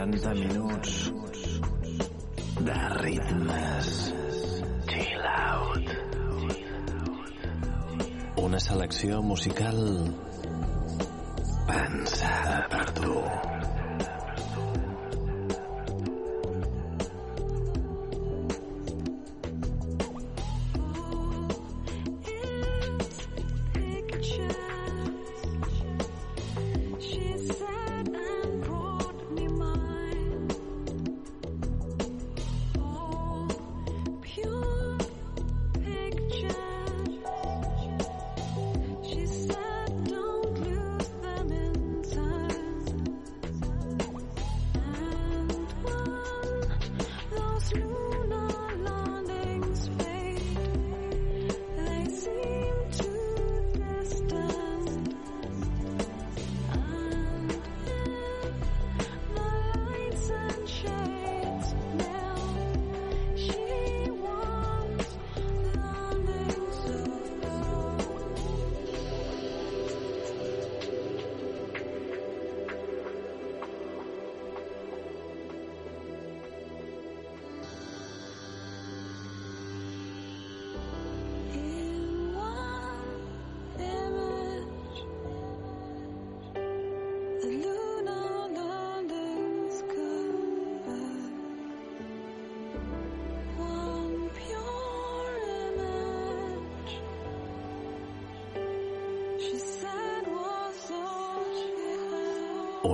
60 minuts de ritmes chill out. Una selecció musical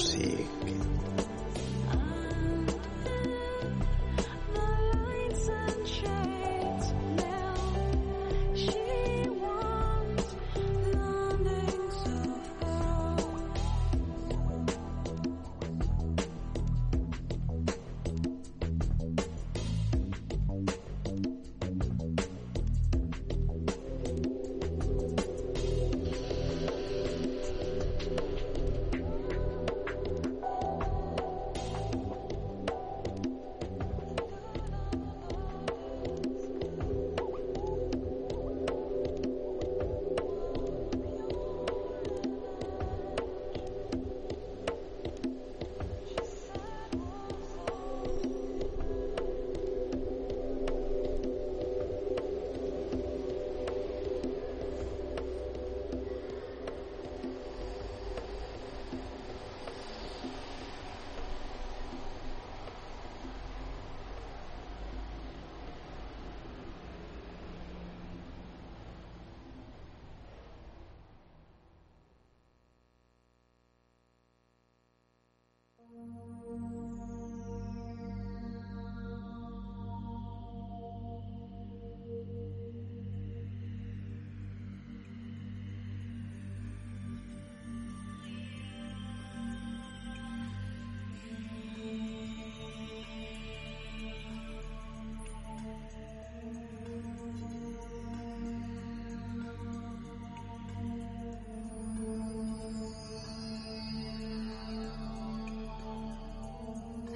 sí. うん。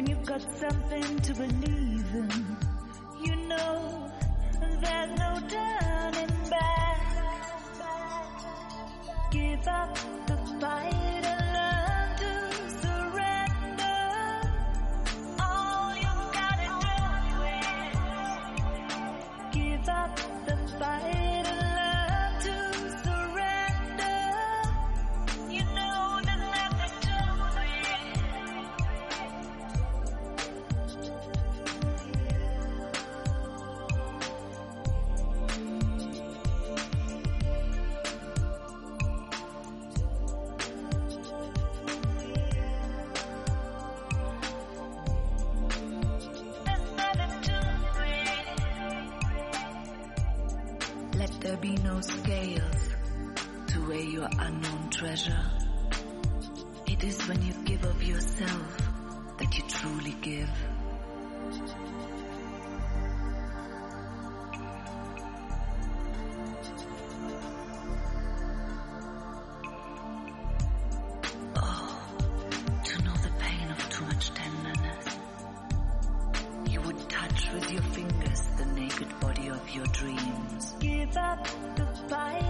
when you've got something to believe in, you know up goodbye.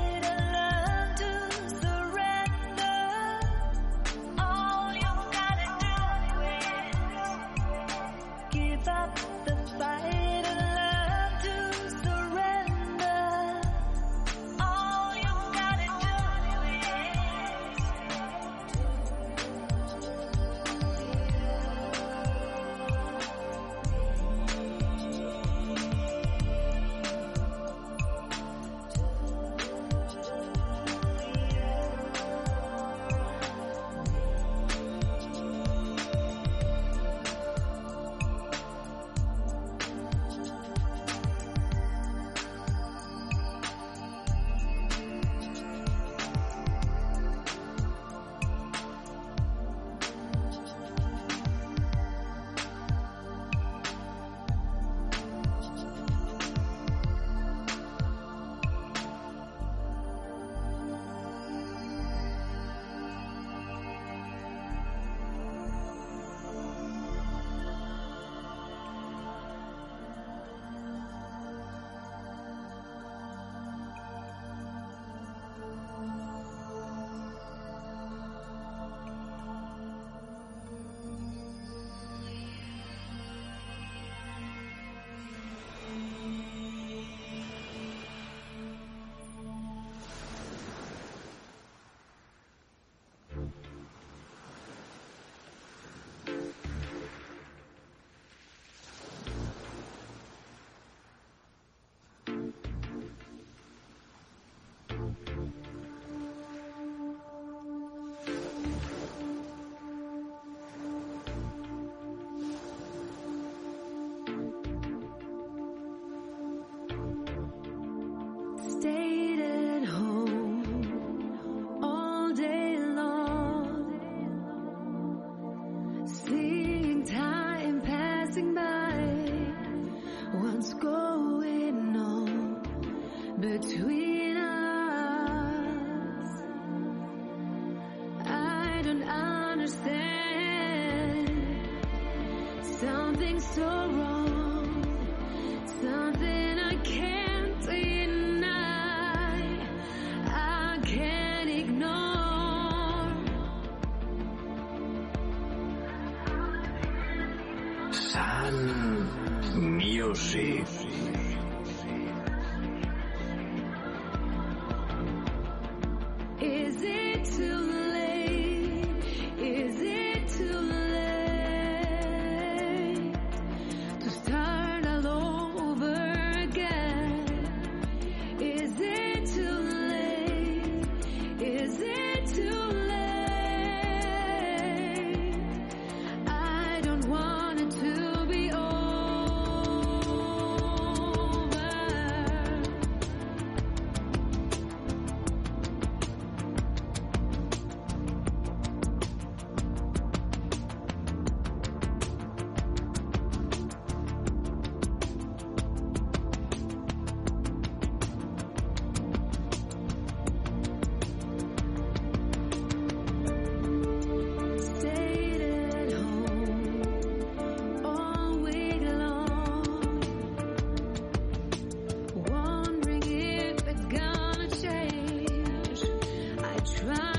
Try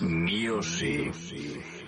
Music.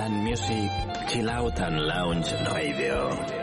Sun Music Chill Out and Lounge Radio.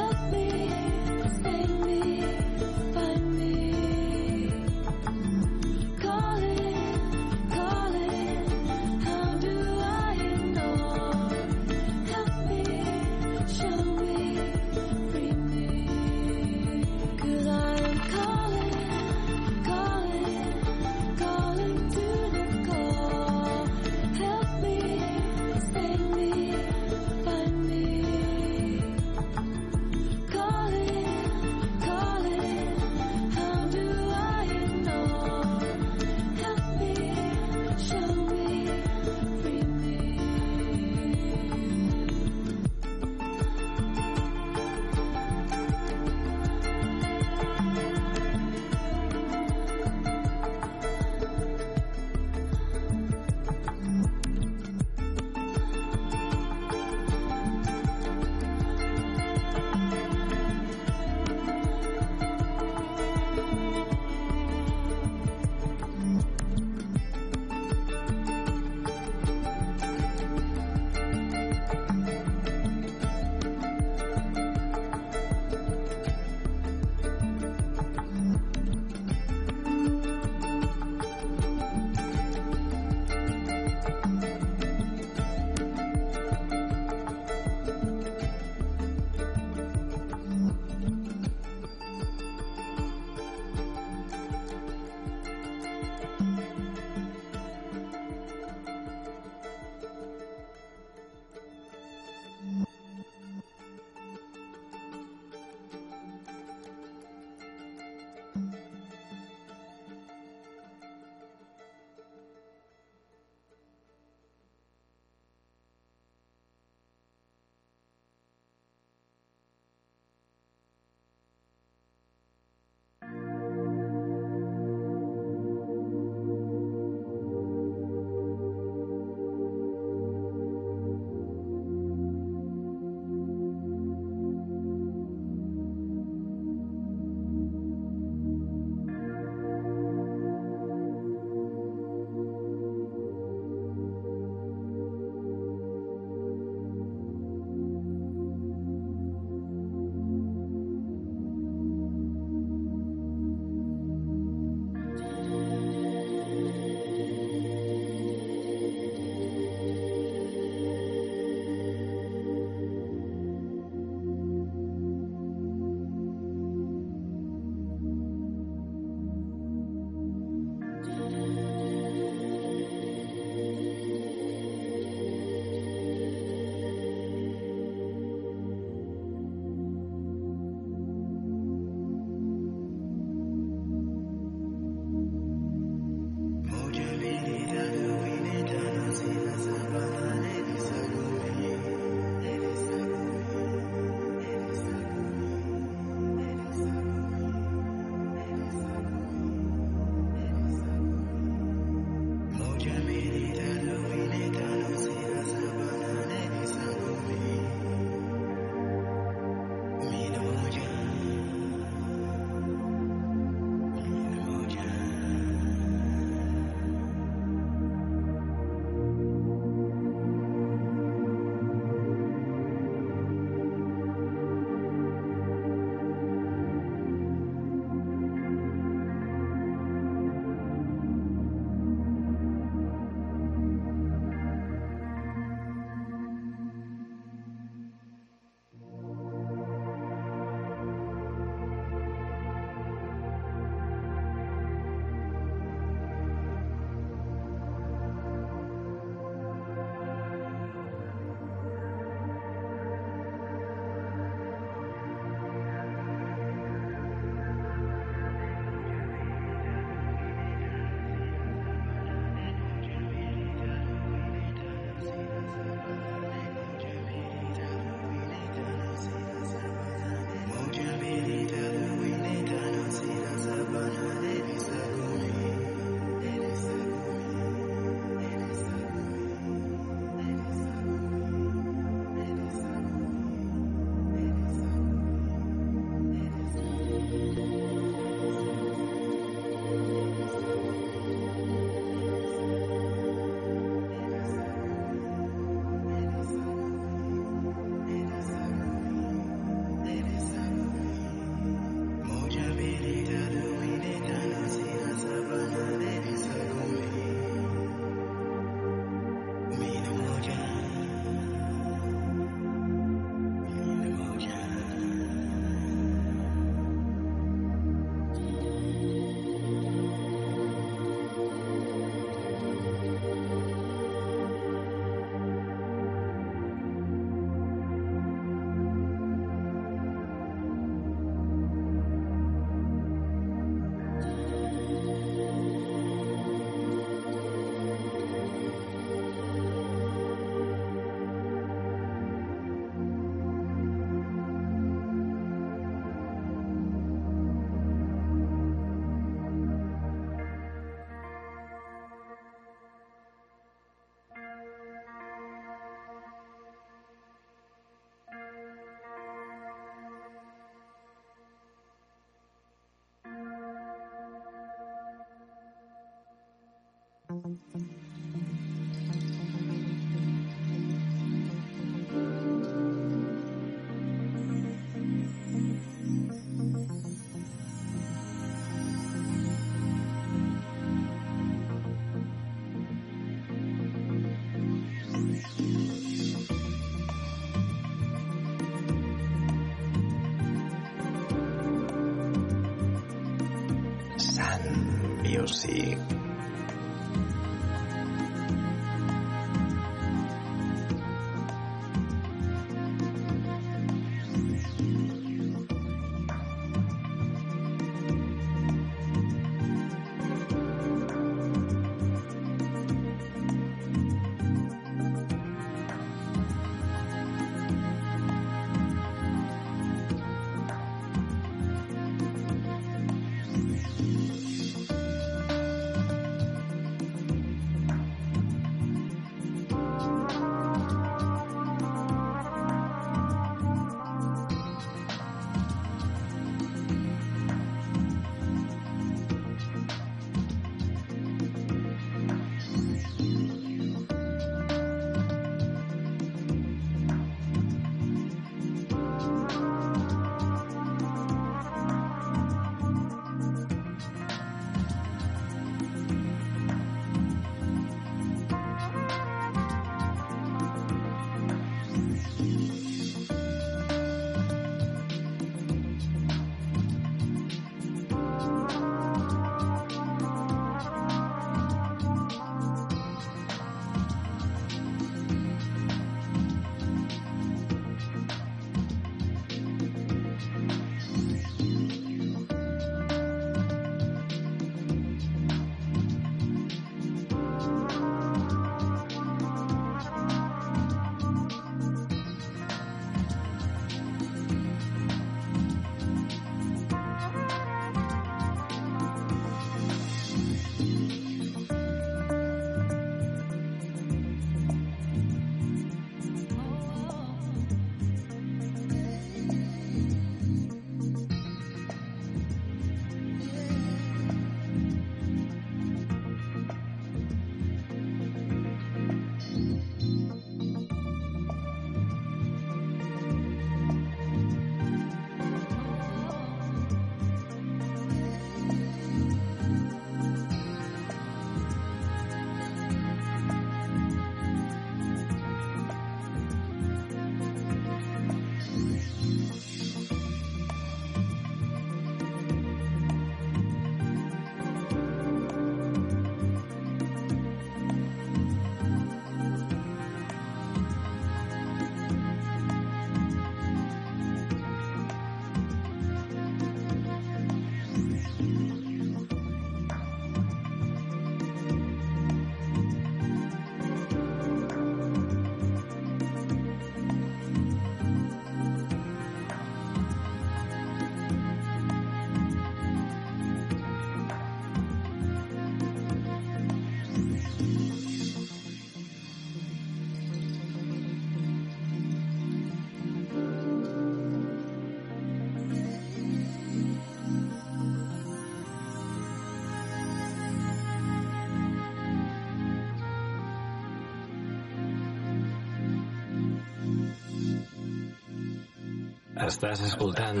Estàs escoltant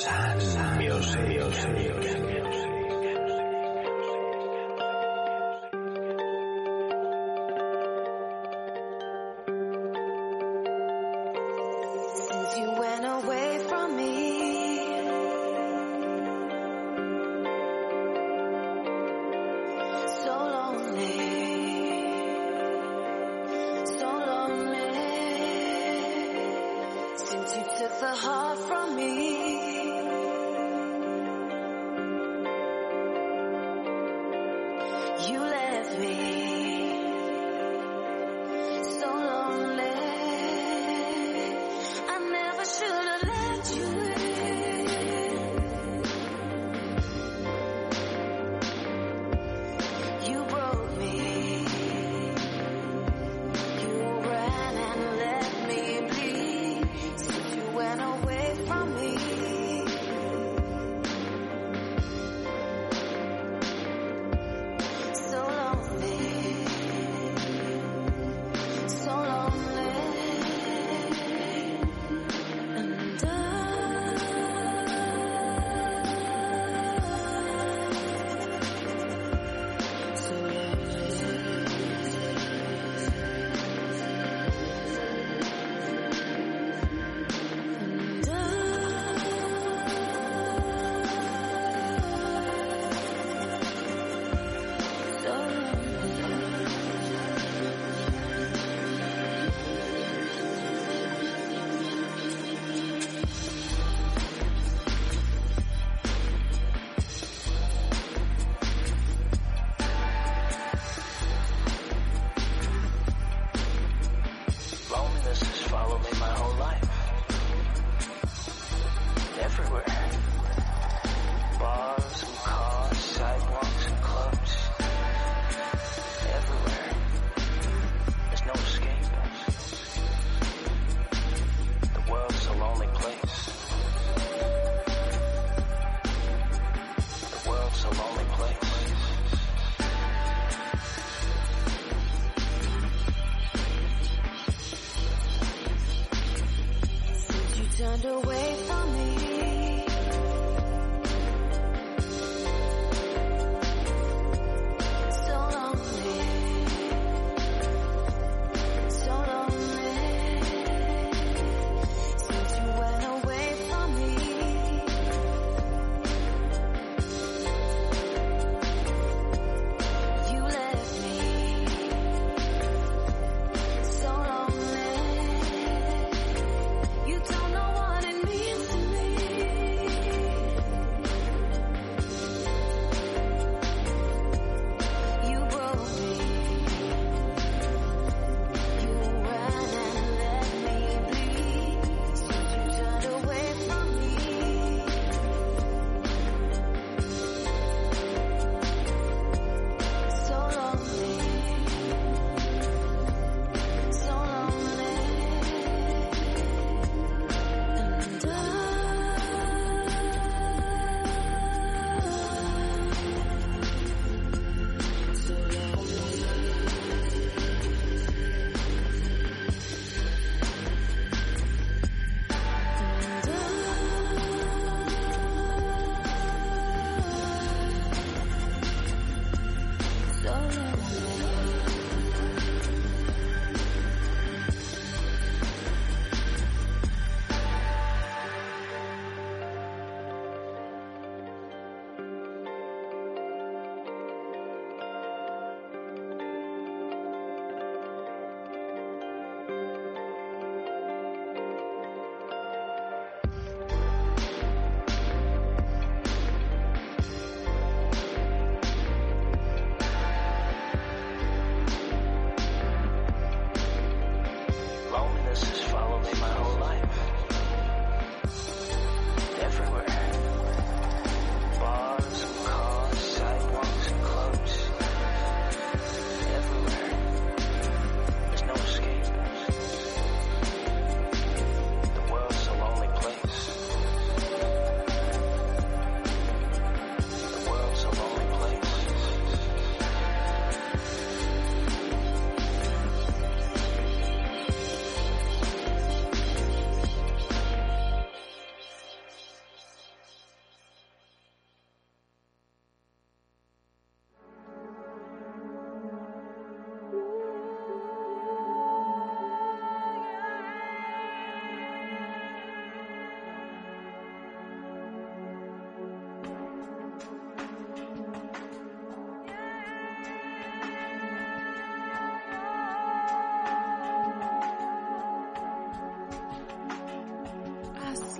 Sun Music. Since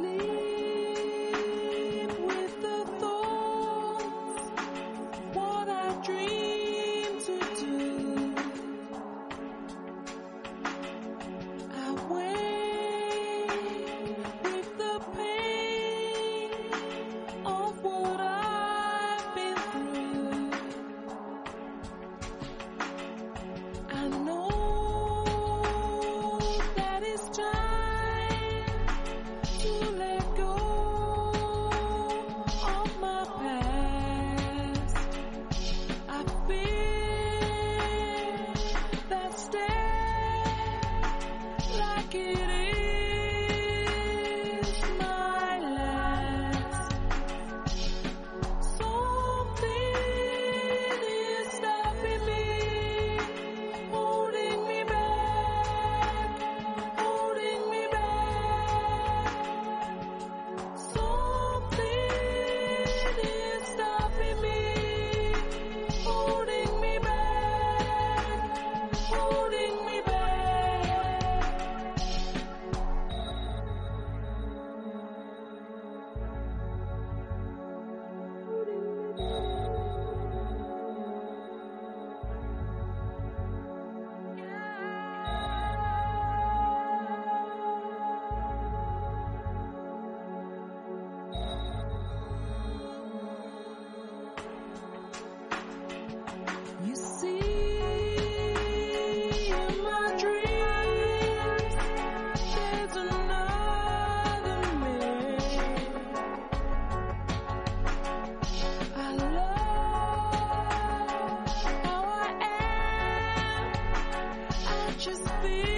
sleep be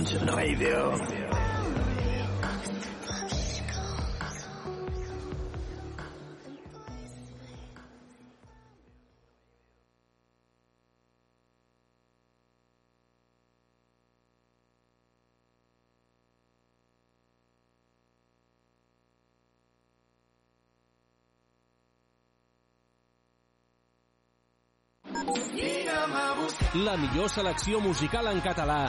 Sounds Radio. La millor selecció musical en català